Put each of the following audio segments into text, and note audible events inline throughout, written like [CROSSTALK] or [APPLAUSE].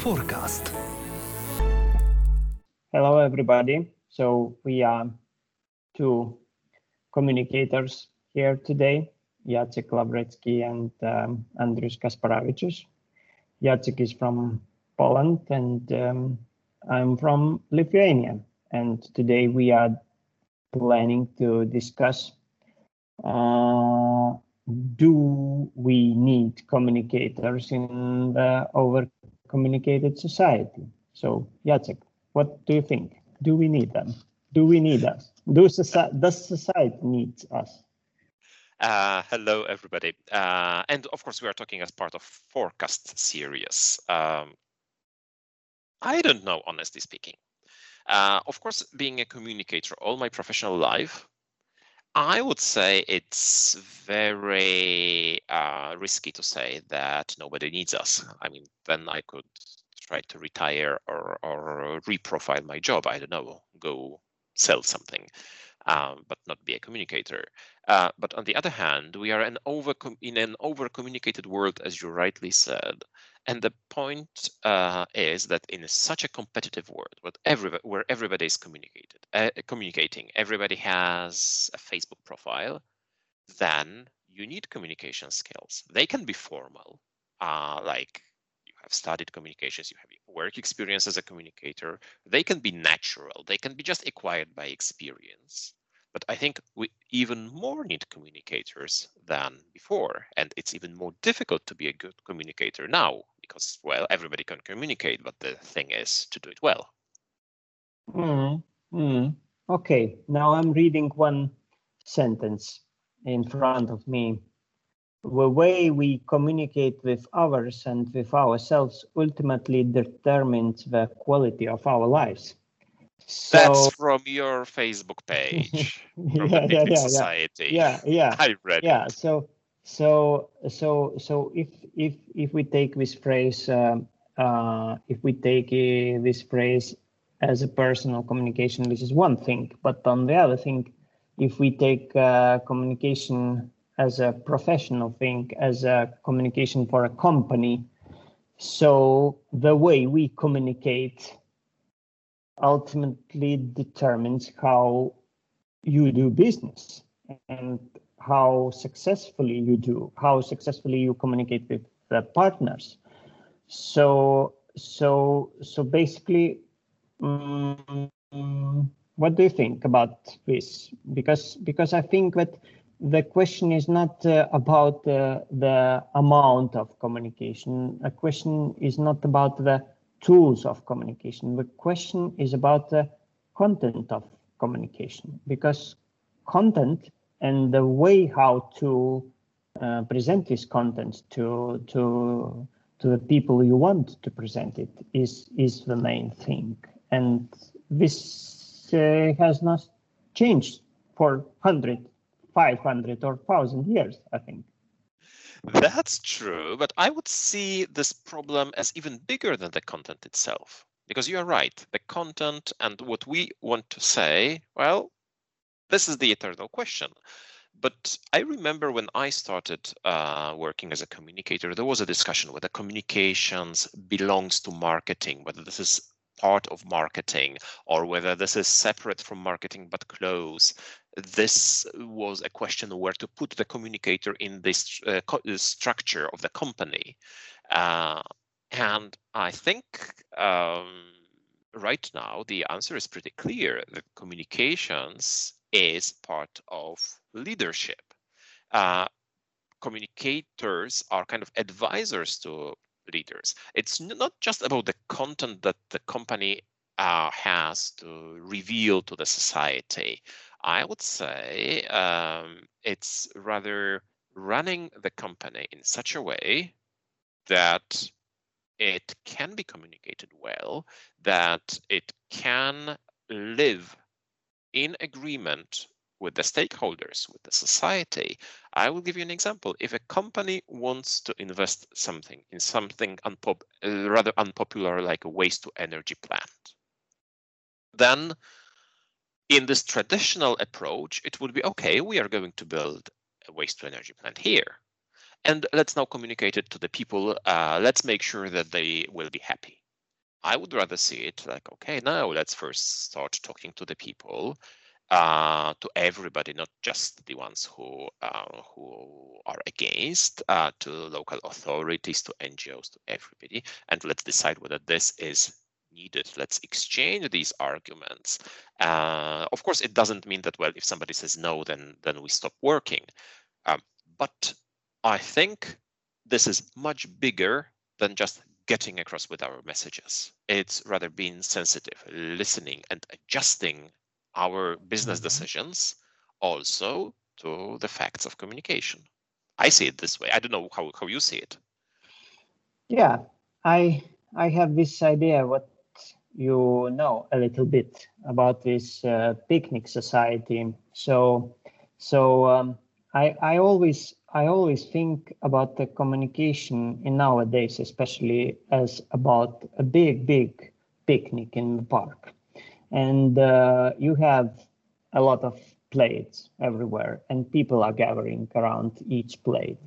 Forecast. Hello, everybody. So we are two communicators here today, Jacek Lawrecki and um, Andrius Kasparavicius. Jacek is from Poland and um, I'm from Lithuania. And today we are planning to discuss uh, do we need communicators in the over communicated society? So, Jacek, what do you think? Do we need them? Do we need us? Do society, does society need us? Uh, hello, everybody. Uh, and of course, we are talking as part of Forecast series. Um, I don't know, honestly speaking. Uh, of course, being a communicator all my professional life, I would say it's very uh, risky to say that nobody needs us. I mean, then I could try to retire or, or reprofile my job. I don't know, go sell something, um, but not be a communicator. Uh, but on the other hand, we are an over in an over communicated world, as you rightly said. And the point uh, is that in such a competitive world, where, every, where everybody is communicated, uh, communicating, everybody has a Facebook profile, then you need communication skills. They can be formal, uh, like you have studied communications, you have work experience as a communicator. They can be natural. They can be just acquired by experience. But I think we even more need communicators than before. And it's even more difficult to be a good communicator now because, well, everybody can communicate, but the thing is to do it well. Mm. Okay, now I'm reading one sentence in front of me. The way we communicate with others and with ourselves ultimately determines the quality of our lives. So, That's from your Facebook page. [LAUGHS] Yeah, the yeah, yeah, Society. Yeah, yeah. [LAUGHS] I read. Yeah. It. So, so, so, so if if if we take this phrase, uh, uh, if we take uh, this phrase as a personal communication, this is one thing. But on the other thing, if we take uh, communication as a professional thing, as a communication for a company, so the way we communicate ultimately determines how you do business and how successfully you do, how successfully you communicate with the partners. So, so, so basically, um, what do you think about this? Because, because I think that the question is not uh, about uh, the amount of communication. A question is not about the tools of communication. The question is about the content of communication because content and the way how to uh, present this content to to to the people you want to present it is is the main thing and this uh, has not changed for 100 500 or 1000 years i think that's true, but I would see this problem as even bigger than the content itself. Because you are right, the content and what we want to say, well, this is the eternal question. But I remember when I started uh, working as a communicator, there was a discussion whether communications belongs to marketing, whether this is part of marketing or whether this is separate from marketing but close this was a question where to put the communicator in this uh, structure of the company. Uh, and I think um, right now the answer is pretty clear. The communications is part of leadership. Uh, communicators are kind of advisors to leaders. It's not just about the content that the company uh, has to reveal to the society. I would say um, it's rather running the company in such a way that it can be communicated well, that it can live in agreement with the stakeholders, with the society. I will give you an example. If a company wants to invest something in something unpop- rather unpopular like a waste to energy plant, then in this traditional approach, it would be okay, we are going to build a waste to energy plant here. and let's now communicate it to the people. Uh, let's make sure that they will be happy. I would rather see it like, okay, now let's first start talking to the people, uh, to everybody, not just the ones who uh, who are against, uh, to local authorities, to NGOs, to everybody, and let's decide whether this is needed. Let's exchange these arguments. Uh, of course, it doesn't mean that well, if somebody says no, then then we stop working. Um, but I think this is much bigger than just getting across with our messages. It's rather being sensitive, listening, and adjusting our business mm-hmm. decisions also to the facts of communication. I see it this way. I don't know how, how you see it. Yeah, I I have this idea what you know a little bit about this uh, picnic society. So so um, I I always I always think about the communication in nowadays, especially as about a big, big picnic in the park. And uh, you have a lot of plates everywhere, and people are gathering around each plate.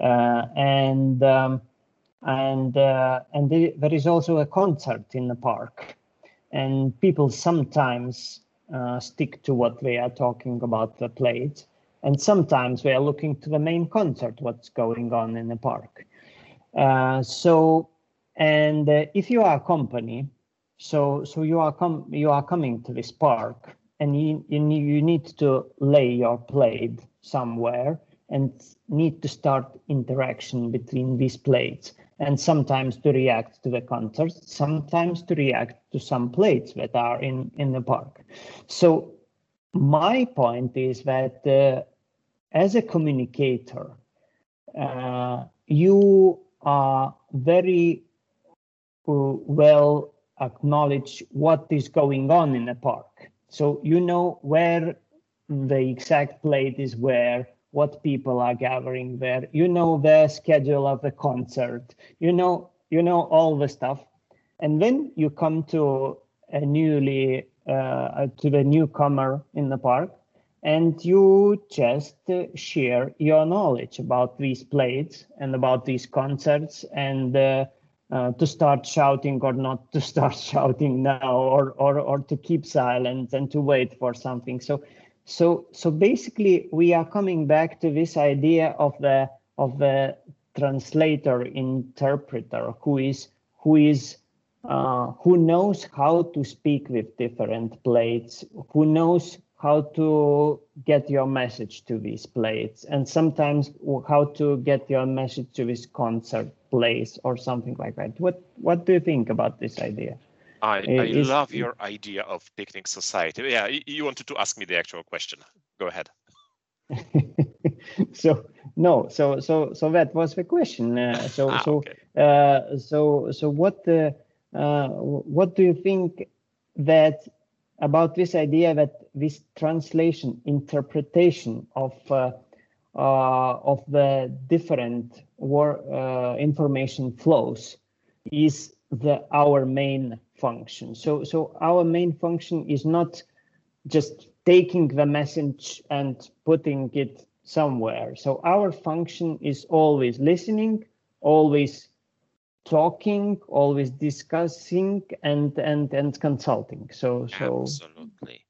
Uh, and um, and uh, and there is also a concert in the park, and people sometimes uh, stick to what they are talking about the plate. And sometimes we are looking to the main concert, what's going on in the park. Uh, so, and uh, if you are a company, so so you are com- you are coming to this park, and you, you you need to lay your plate somewhere, and need to start interaction between these plates, and sometimes to react to the concert, sometimes to react to some plates that are in in the park. So my point is that uh, as a communicator, uh, you are very uh, well acknowledge what is going on in the park. So you know where the exact plate is where, what people are gathering there. You know the schedule of the concert. You know you know all the stuff, and then you come to a newly uh, to the newcomer in the park and you just uh, share your knowledge about these plates and about these concerts and uh, uh, to start shouting or not to [LAUGHS] start shouting now or, or or to keep silent and to wait for something so so so basically we are coming back to this idea of the of the translator interpreter who is who is uh, who knows how to speak with different plates who knows how to get your message to these plates and sometimes how to get your message to this concert place or something like that. What what do you think about this idea i, I Is, love your idea of picnic society. Yeah you wanted to ask me the actual question. Go ahead. [LAUGHS] So no so so so that was the question. Uh, so ah, so okay. uh, so so what uh, uh, what do you think that about this idea that this translation interpretation of uh, uh, of the different war uh, information flows is the our main function so so our main function is not just taking the message and putting it somewhere so our function is always listening always talking, always discussing, and and and consulting. So so absolutely,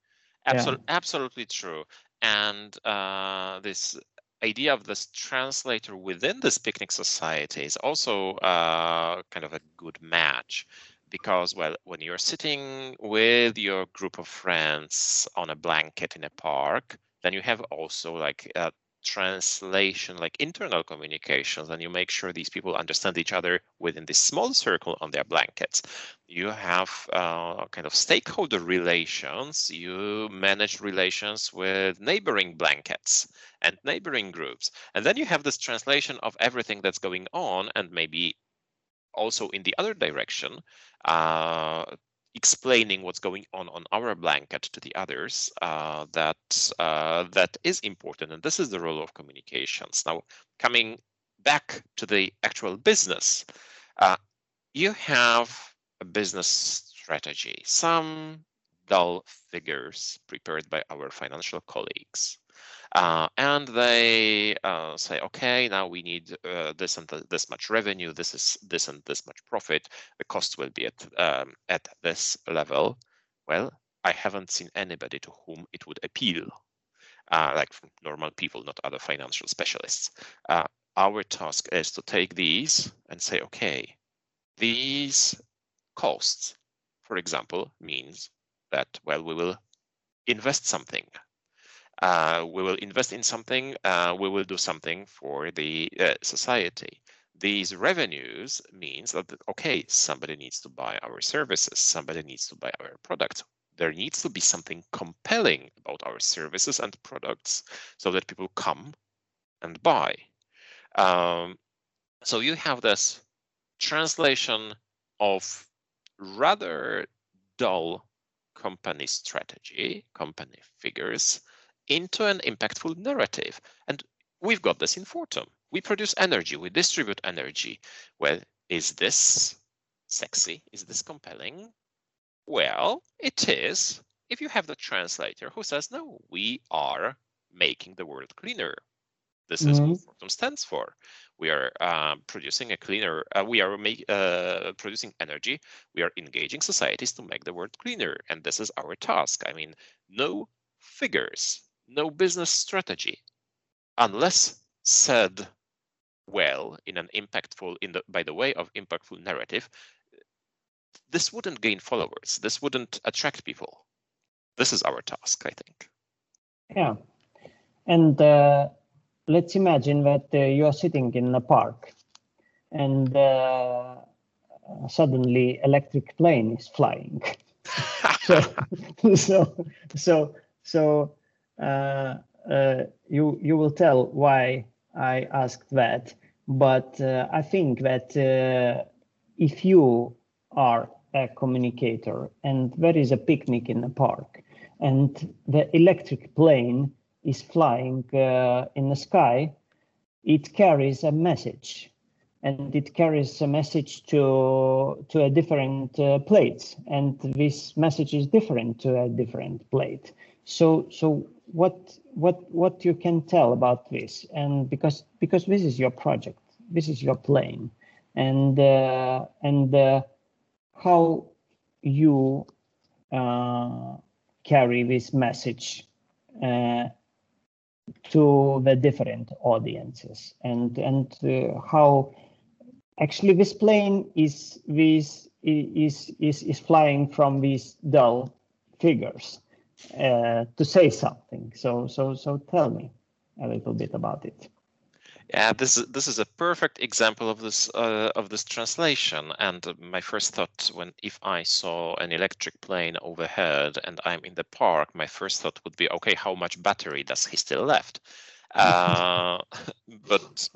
absolutely, yeah. absolutely true. And uh, this idea of this translator within this picnic society is also uh, kind of a good match because well when you're sitting with your group of friends on a blanket in a park then you have also like a translation, like internal communications, and you make sure these people understand each other within this small circle on their blankets. You have uh, kind of stakeholder relations. You manage relations with neighboring blankets and neighboring groups. And then you have this translation of everything that's going on and maybe also in the other direction uh, explaining what's going on on our blanket to the others uh, that uh, that is important. And this is the role of communications. Now coming back to the actual business uh, you have a business strategy. Some dull figures prepared by our financial colleagues uh, and they uh, say, okay, now we need uh, this and th this much revenue. This is this and this much profit. The cost will be at um, at this level. Well, I haven't seen anybody to whom it would appeal, uh, like normal people, not other financial specialists. Uh, our task is to take these and say, okay, these costs, for example, means that well we will invest something uh, we will invest in something, uh, we will do something for the uh, society. These revenues means that, okay, somebody needs to buy our services, somebody needs to buy our products. There needs to be something compelling about our services and products so that people come and buy. Um, so you have this translation of rather dull company strategy, company figures, into an impactful narrative. And we've got this in Fortum. We produce energy, we distribute energy. Well, is this sexy? Is this compelling? Well, it is if you have the translator who says, no, we are making the world cleaner. This is mm -hmm. what mm-hmm. Fortum stands for. We are uh, producing a cleaner, uh, we are make, uh, producing energy. We are engaging societies to make the world cleaner. And this is our task. I mean, no figures, no business strategy unless said well in an impactful in the by the way of impactful narrative this wouldn't gain followers. This wouldn't attract people. This is our task i think. Yeah. And uh, let's imagine that uh, you are sitting in a park and uh, suddenly electric plane is flying. [LAUGHS] So so so so you you will tell why I asked that. But uh, I think that if you are a communicator and there is a picnic in the park and the electric plane is flying uh, in the sky, it carries a message and it carries a message to to a different uh, plate and this message is different to a different plate so so what what what you can tell about this and because because this is your project this is your plane and uh, and uh, how you uh, carry this message uh, to the different audiences and and uh, how actually this plane is this is is is flying from these dull figures uh, to say something. So so so tell me a little bit about it. Yeah, this is this is a perfect example of this uh, of this translation. And my first thought when if I saw an electric plane overhead and I'm in the park, my first thought would be, okay, how much battery does he still left? [LAUGHS] Uh, [LAUGHS] but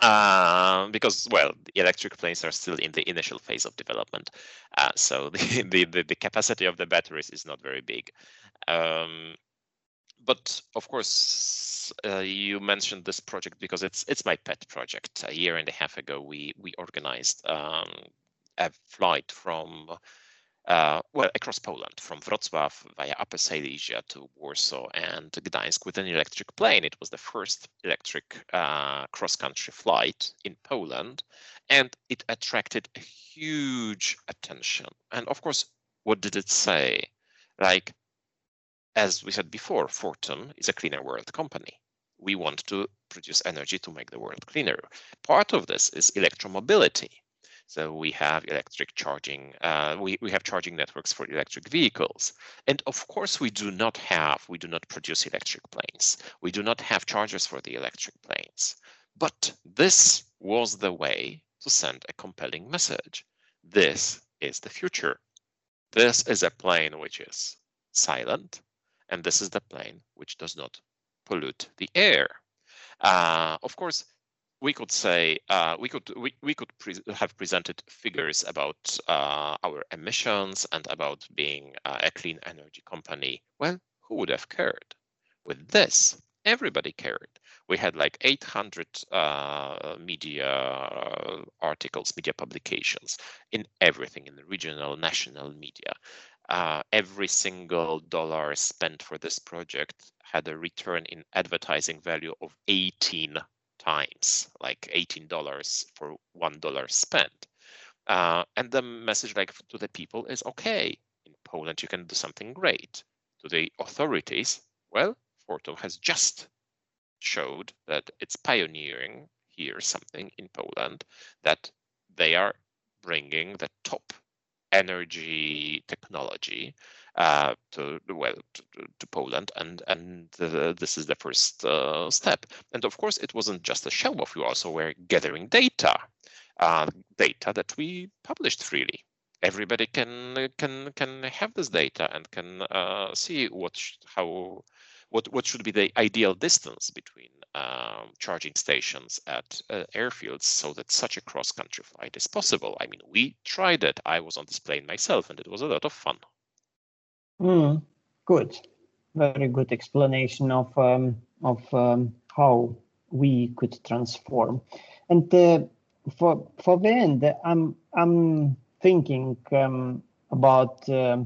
uh, because well, electric planes are still in the initial phase of development, uh, so [LAUGHS] the, the, the the capacity of the batteries is not very big. Um, but of course, uh, you mentioned this project because it's it's my pet project. A year and a half ago, we we organized um, a flight from uh, well, across Poland, from Wrocław via Upper Silesia to Warsaw and Gdańsk with an electric plane. It was the first electric uh, cross-country flight in Poland, and it attracted a huge attention. And of course, what did it say? Like, as we said before, Fortum is a cleaner world company. We want to produce energy to make the world cleaner. Part of this is electromobility so we have electric charging, uh, we, we have charging networks for electric vehicles. And of course, we do not have, we do not produce electric planes. We do not have chargers for the electric planes. But this was the way to send a compelling message. This is the future. This is a plane which is silent, and this is the plane which does not pollute the air. Uh, of course, we could say uh, we could we, we could pre have presented figures about uh, our emissions and about being uh, a clean energy company. Well, who would have cared? With this, everybody cared. We had like 800 uh, media articles, media publications in everything in the regional, national media. Uh, every single dollar spent for this project had a return in advertising value of 18 times, like $18 for $1 spent. Uh, and the message like to the people is okay, in Poland you can do something great. To the authorities, well, Fortum has just showed that it's pioneering here something in Poland that they are bringing the top energy technology uh, to well to, to, Poland, and and uh, this is the first uh, step. And of course, it wasn't just a show off. We also were gathering data, uh, data that we published freely. Everybody can can can have this data and can uh, see what how what what should be the ideal distance between um, charging stations at uh, airfields so that such a cross-country flight is possible. I mean, we tried it. I was on this plane myself, and it was a lot of fun. Mm, good, very good explanation of um, of um, how we could transform. And uh, for for the end, I'm I'm thinking um, about. Uh,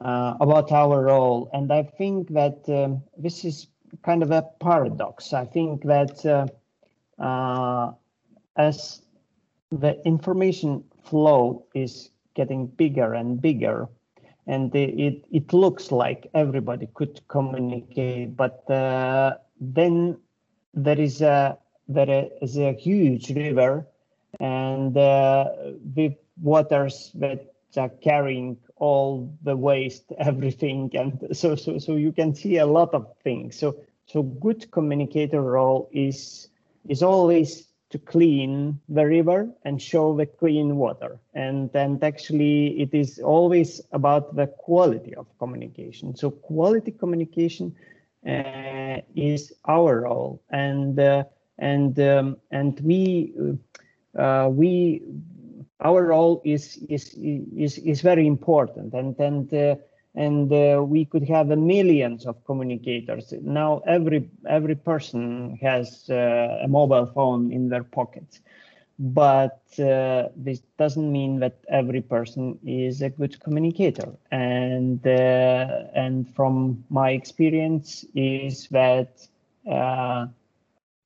uh, about our role, and I think that um, this is kind of a paradox. I think that uh, uh, as the information flow is getting bigger and bigger, and it it looks like everybody could communicate, but uh, then there is a there is a huge river, and uh, with waters that are carrying all the waste, everything, and so so so you can see a lot of things. So so good communicator role is is always to clean the river and show the clean water. And and actually it is always about the quality of communication. So quality communication uh, is our role, and uh, and um, and we uh, we our role is is is is very important and and uh, and uh, we could have millions of communicators. Now every every person has uh, a mobile phone in their pocket but uh, this doesn't mean that every person is a good communicator. And uh, and from my experience is that uh,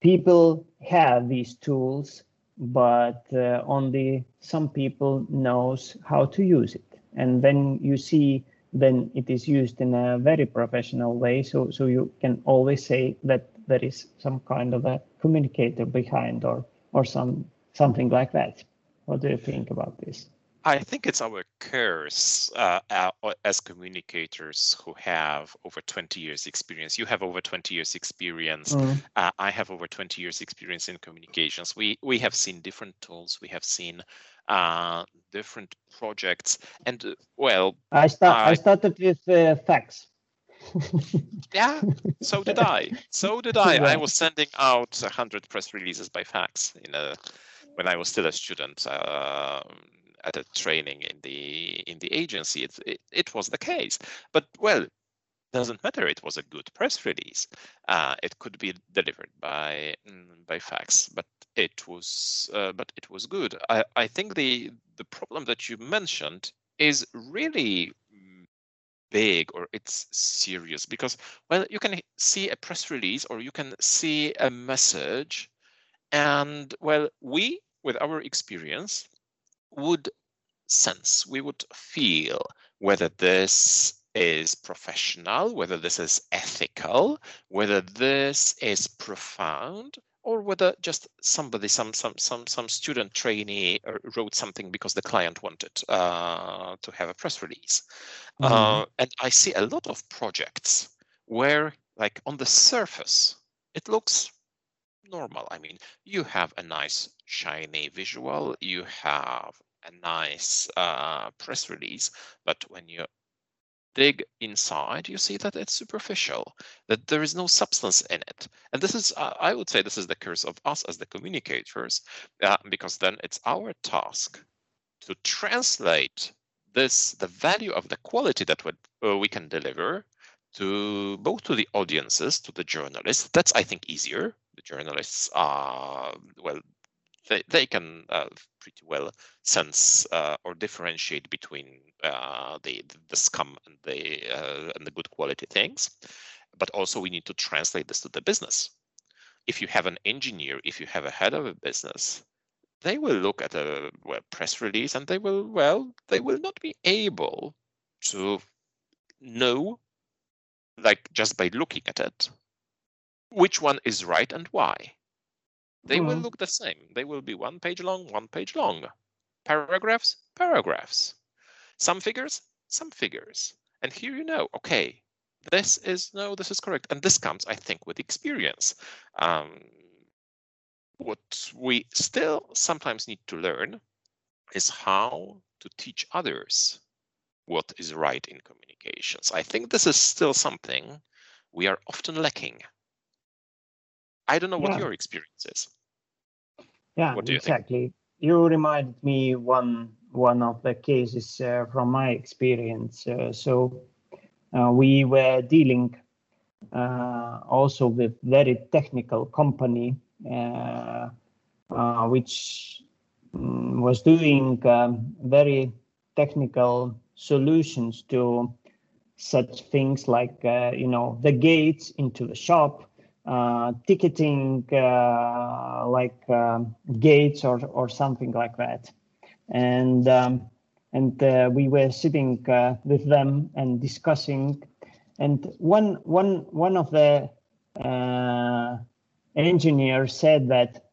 people have these tools but uh, only some people knows how to use it. And then you see then it is used in a very professional way so so you can always say that there is some kind of a communicator behind or or some something like that. What do you think about this I think it's our curse uh, as communicators who have over 20 years experience. You have over 20 years experience. Mm. Uh, I have over 20 years experience in communications. We we have seen different tools. We have seen uh, different projects. And uh, well, I start. I started with uh, fax. [LAUGHS] yeah, so did I. So did I. I was sending out 100 press releases by fax in a when I was still a student. Uh, at a training in the in the agency, it, it, it was the case. But well, doesn't matter. It was a good press release. Uh, it could be delivered by mm, by fax, but it was uh, but it was good. I, I think the the problem that you mentioned is really big or it's serious because well you can see a press release or you can see a message and well we with our experience would sense, we would feel whether this is professional, whether this is ethical, whether this is profound, or whether just somebody, some some some some student trainee uh, wrote something because the client wanted uh, to have a press release. Mm-hmm. Uh, and I see a lot of projects where, like on the surface, it looks normal. I mean, you have a nice shiny visual, you have a nice uh, press release, but when you dig inside, you see that it's superficial, that there is no substance in it. And this is, uh, I would say, this is the curse of us as the communicators, uh, because then it's our task to translate this, the value of the quality that we, uh, we can deliver to both to the audiences, to the journalists. That's, I think, easier. The journalists are, well, they, they can uh, pretty well sense uh, or differentiate between uh, the the scum and the uh, and the good quality things. but also we need to translate this to the business. If you have an engineer, if you have a head of a business, they will look at a press release and they will, well, they will not be able to know, like just by looking at it, which one is right and why. They mm. will look the same. They will be one page long, one page long. Paragraphs, paragraphs. Some figures, some figures. And here you know, okay, this is no, this is correct. And this comes, I think, with experience. Um, what we still sometimes need to learn is how to teach others what is right in communications. I think this is still something we are often lacking. I don't know what yeah. your experience is. Yeah, what do you exactly. Think? You reminded me one one of the cases uh, from my experience. Uh, so uh, we were dealing uh, also with very technical company uh, uh, which um, was doing um, very technical solutions to such things like uh, you know the gates into the shop ticketing uh, like um, gates or or something like that. And um, and uh, we were sitting with them and discussing. And one one one of the engineers said that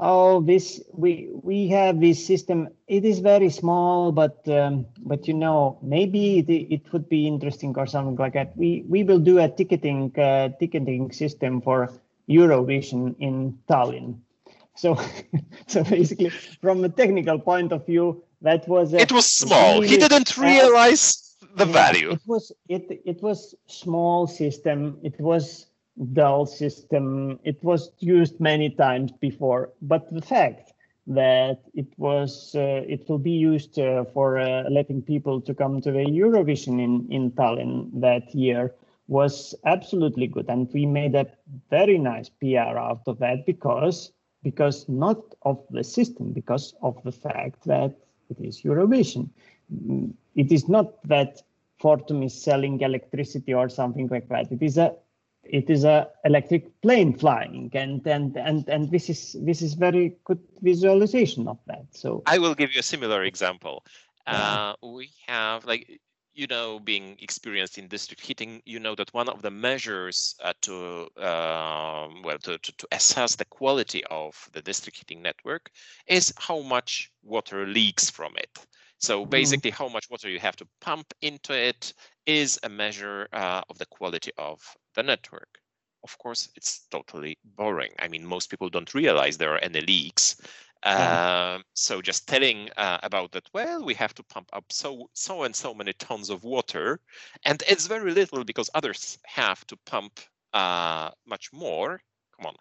oh this we we have this system. It is very small but um, but you know maybe it, it would be interesting or something like that. We we will do a ticketing uh, ticketing system for eurovision in tallinn. So [LAUGHS] so basically from a technical point of view that was it was small. Really, he didn't realize uh, the yeah, value. it was it it was small system. It was dull system. It was used many times before, but the fact that it was uh, it will be used uh, for uh, letting people to come to the Eurovision in in Tallinn that year was absolutely good, and we made a very nice PR out of that because because not of the system, because of the fact that it is Eurovision. It is not that Fortum is selling electricity or something like that. It is a it is a electric plane flying and and and and this is this is very good visualization of that so. I will give you a similar example. Uh, we have like you know being experienced in district heating you know that one of the measures uh, to um, well to, to, to assess the quality of the district heating network is how much water leaks from it. So mm-hmm. basically, how much water you have to pump into it is a measure uh, of the quality of the network. Of course, it's totally boring. I mean, most people don't realize there are any leaks. Uh, so just telling uh, about that, well, we have to pump up so so and so many tons of water, and it's very little because others have to pump uh, much more. Come on,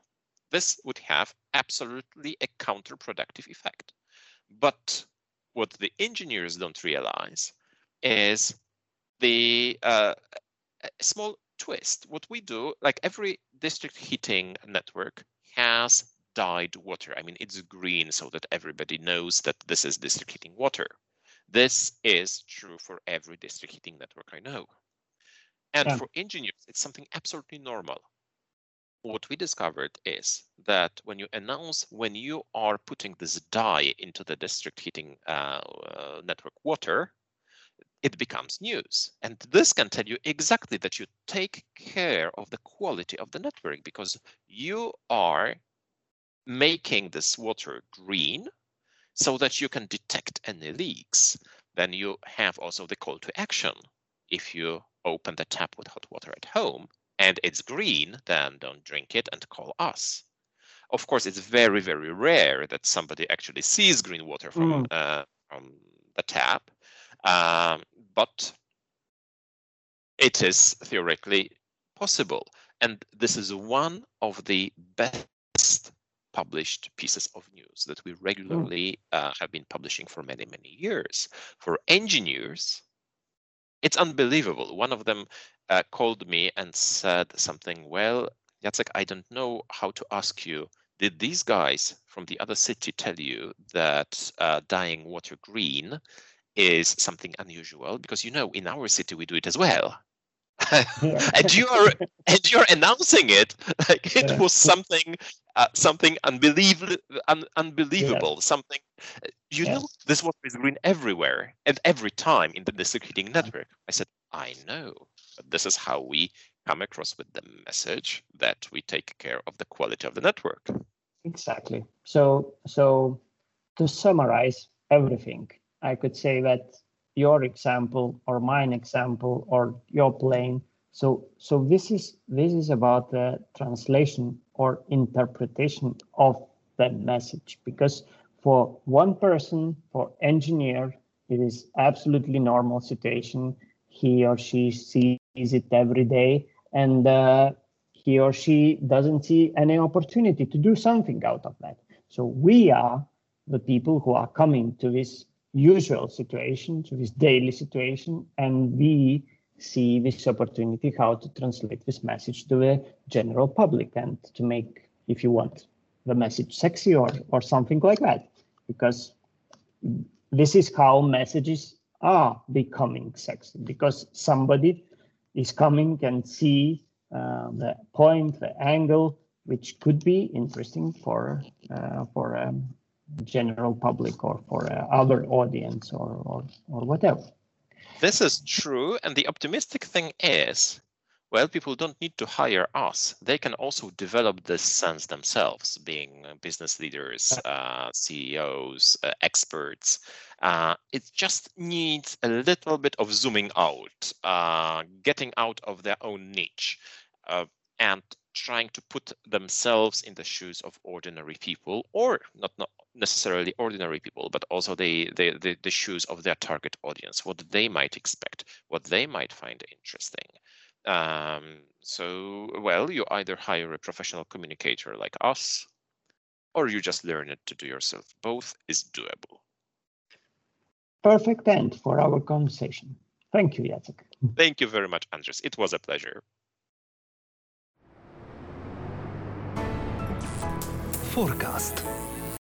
this would have absolutely a counterproductive effect. But what the engineers don't realize is the uh, small twist. What we do, like every district heating network has dyed water. I mean, it's green so that everybody knows that this is district heating water. This is true for every district heating network I know. And yeah. for engineers, it's something absolutely normal what we discovered is that when you announce when you are putting this dye into the district heating uh, uh, network water, it becomes news. And this can tell you exactly that you take care of the quality of the network because you are making this water green so that you can detect any leaks. Then you have also the call to action. If you open the tap with hot water at home, and it's green, then don't drink it and call us. Of course, it's very, very rare that somebody actually sees green water from, mm. uh, from the tap, um, but it is theoretically possible. And this is one of the best published pieces of news that we regularly mm. uh, have been publishing for many, many years. For engineers, it's unbelievable. One of them uh, called me and said something, well, Jacek, I don't know how to ask you. Did these guys from the other city tell you that uh, dyeing water green is something unusual? Because you know, in our city, we do it as well. [LAUGHS] and you are and you're announcing it like it was something uh, something unbelievable un, unbelievable yeah. something uh, you know this was green everywhere and every time in the district heating network i said i know this is how we come across with the message that we take care of the quality of the network exactly so so to summarize everything i could say that your example or mine example or your plane. So, so this is this is about the translation or interpretation of the message because for one person, for engineer, it is absolutely normal situation. He or she sees it every day, and uh, he or she doesn't see any opportunity to do something out of that. So we are the people who are coming to this usual situation, to this daily situation, and we see this opportunity how to translate this message to the general public and to make, if you want, the message sexy or or something like that, because this is how messages are becoming sexy because somebody is coming and see uh, the point, the angle, which could be interesting for uh, for um, general public or for a other audience or, or, or whatever. This is true. And the optimistic thing is, well, people don't need to hire us. They can also develop this sense themselves, being business leaders, uh, CEOs, uh, experts. Uh, it just needs a little bit of zooming out, uh, getting out of their own niche, uh, and trying to put themselves in the shoes of ordinary people, or not, not necessarily ordinary people, but also the, the, the, the shoes of their target audience, what they might expect, what they might find interesting. Um, so, well, you either hire a professional communicator like us, or you just learn it to do yourself. Both is doable. Perfect end for our conversation. Thank you, Jacek. Thank you very much, Andres. It was a pleasure. Forecast.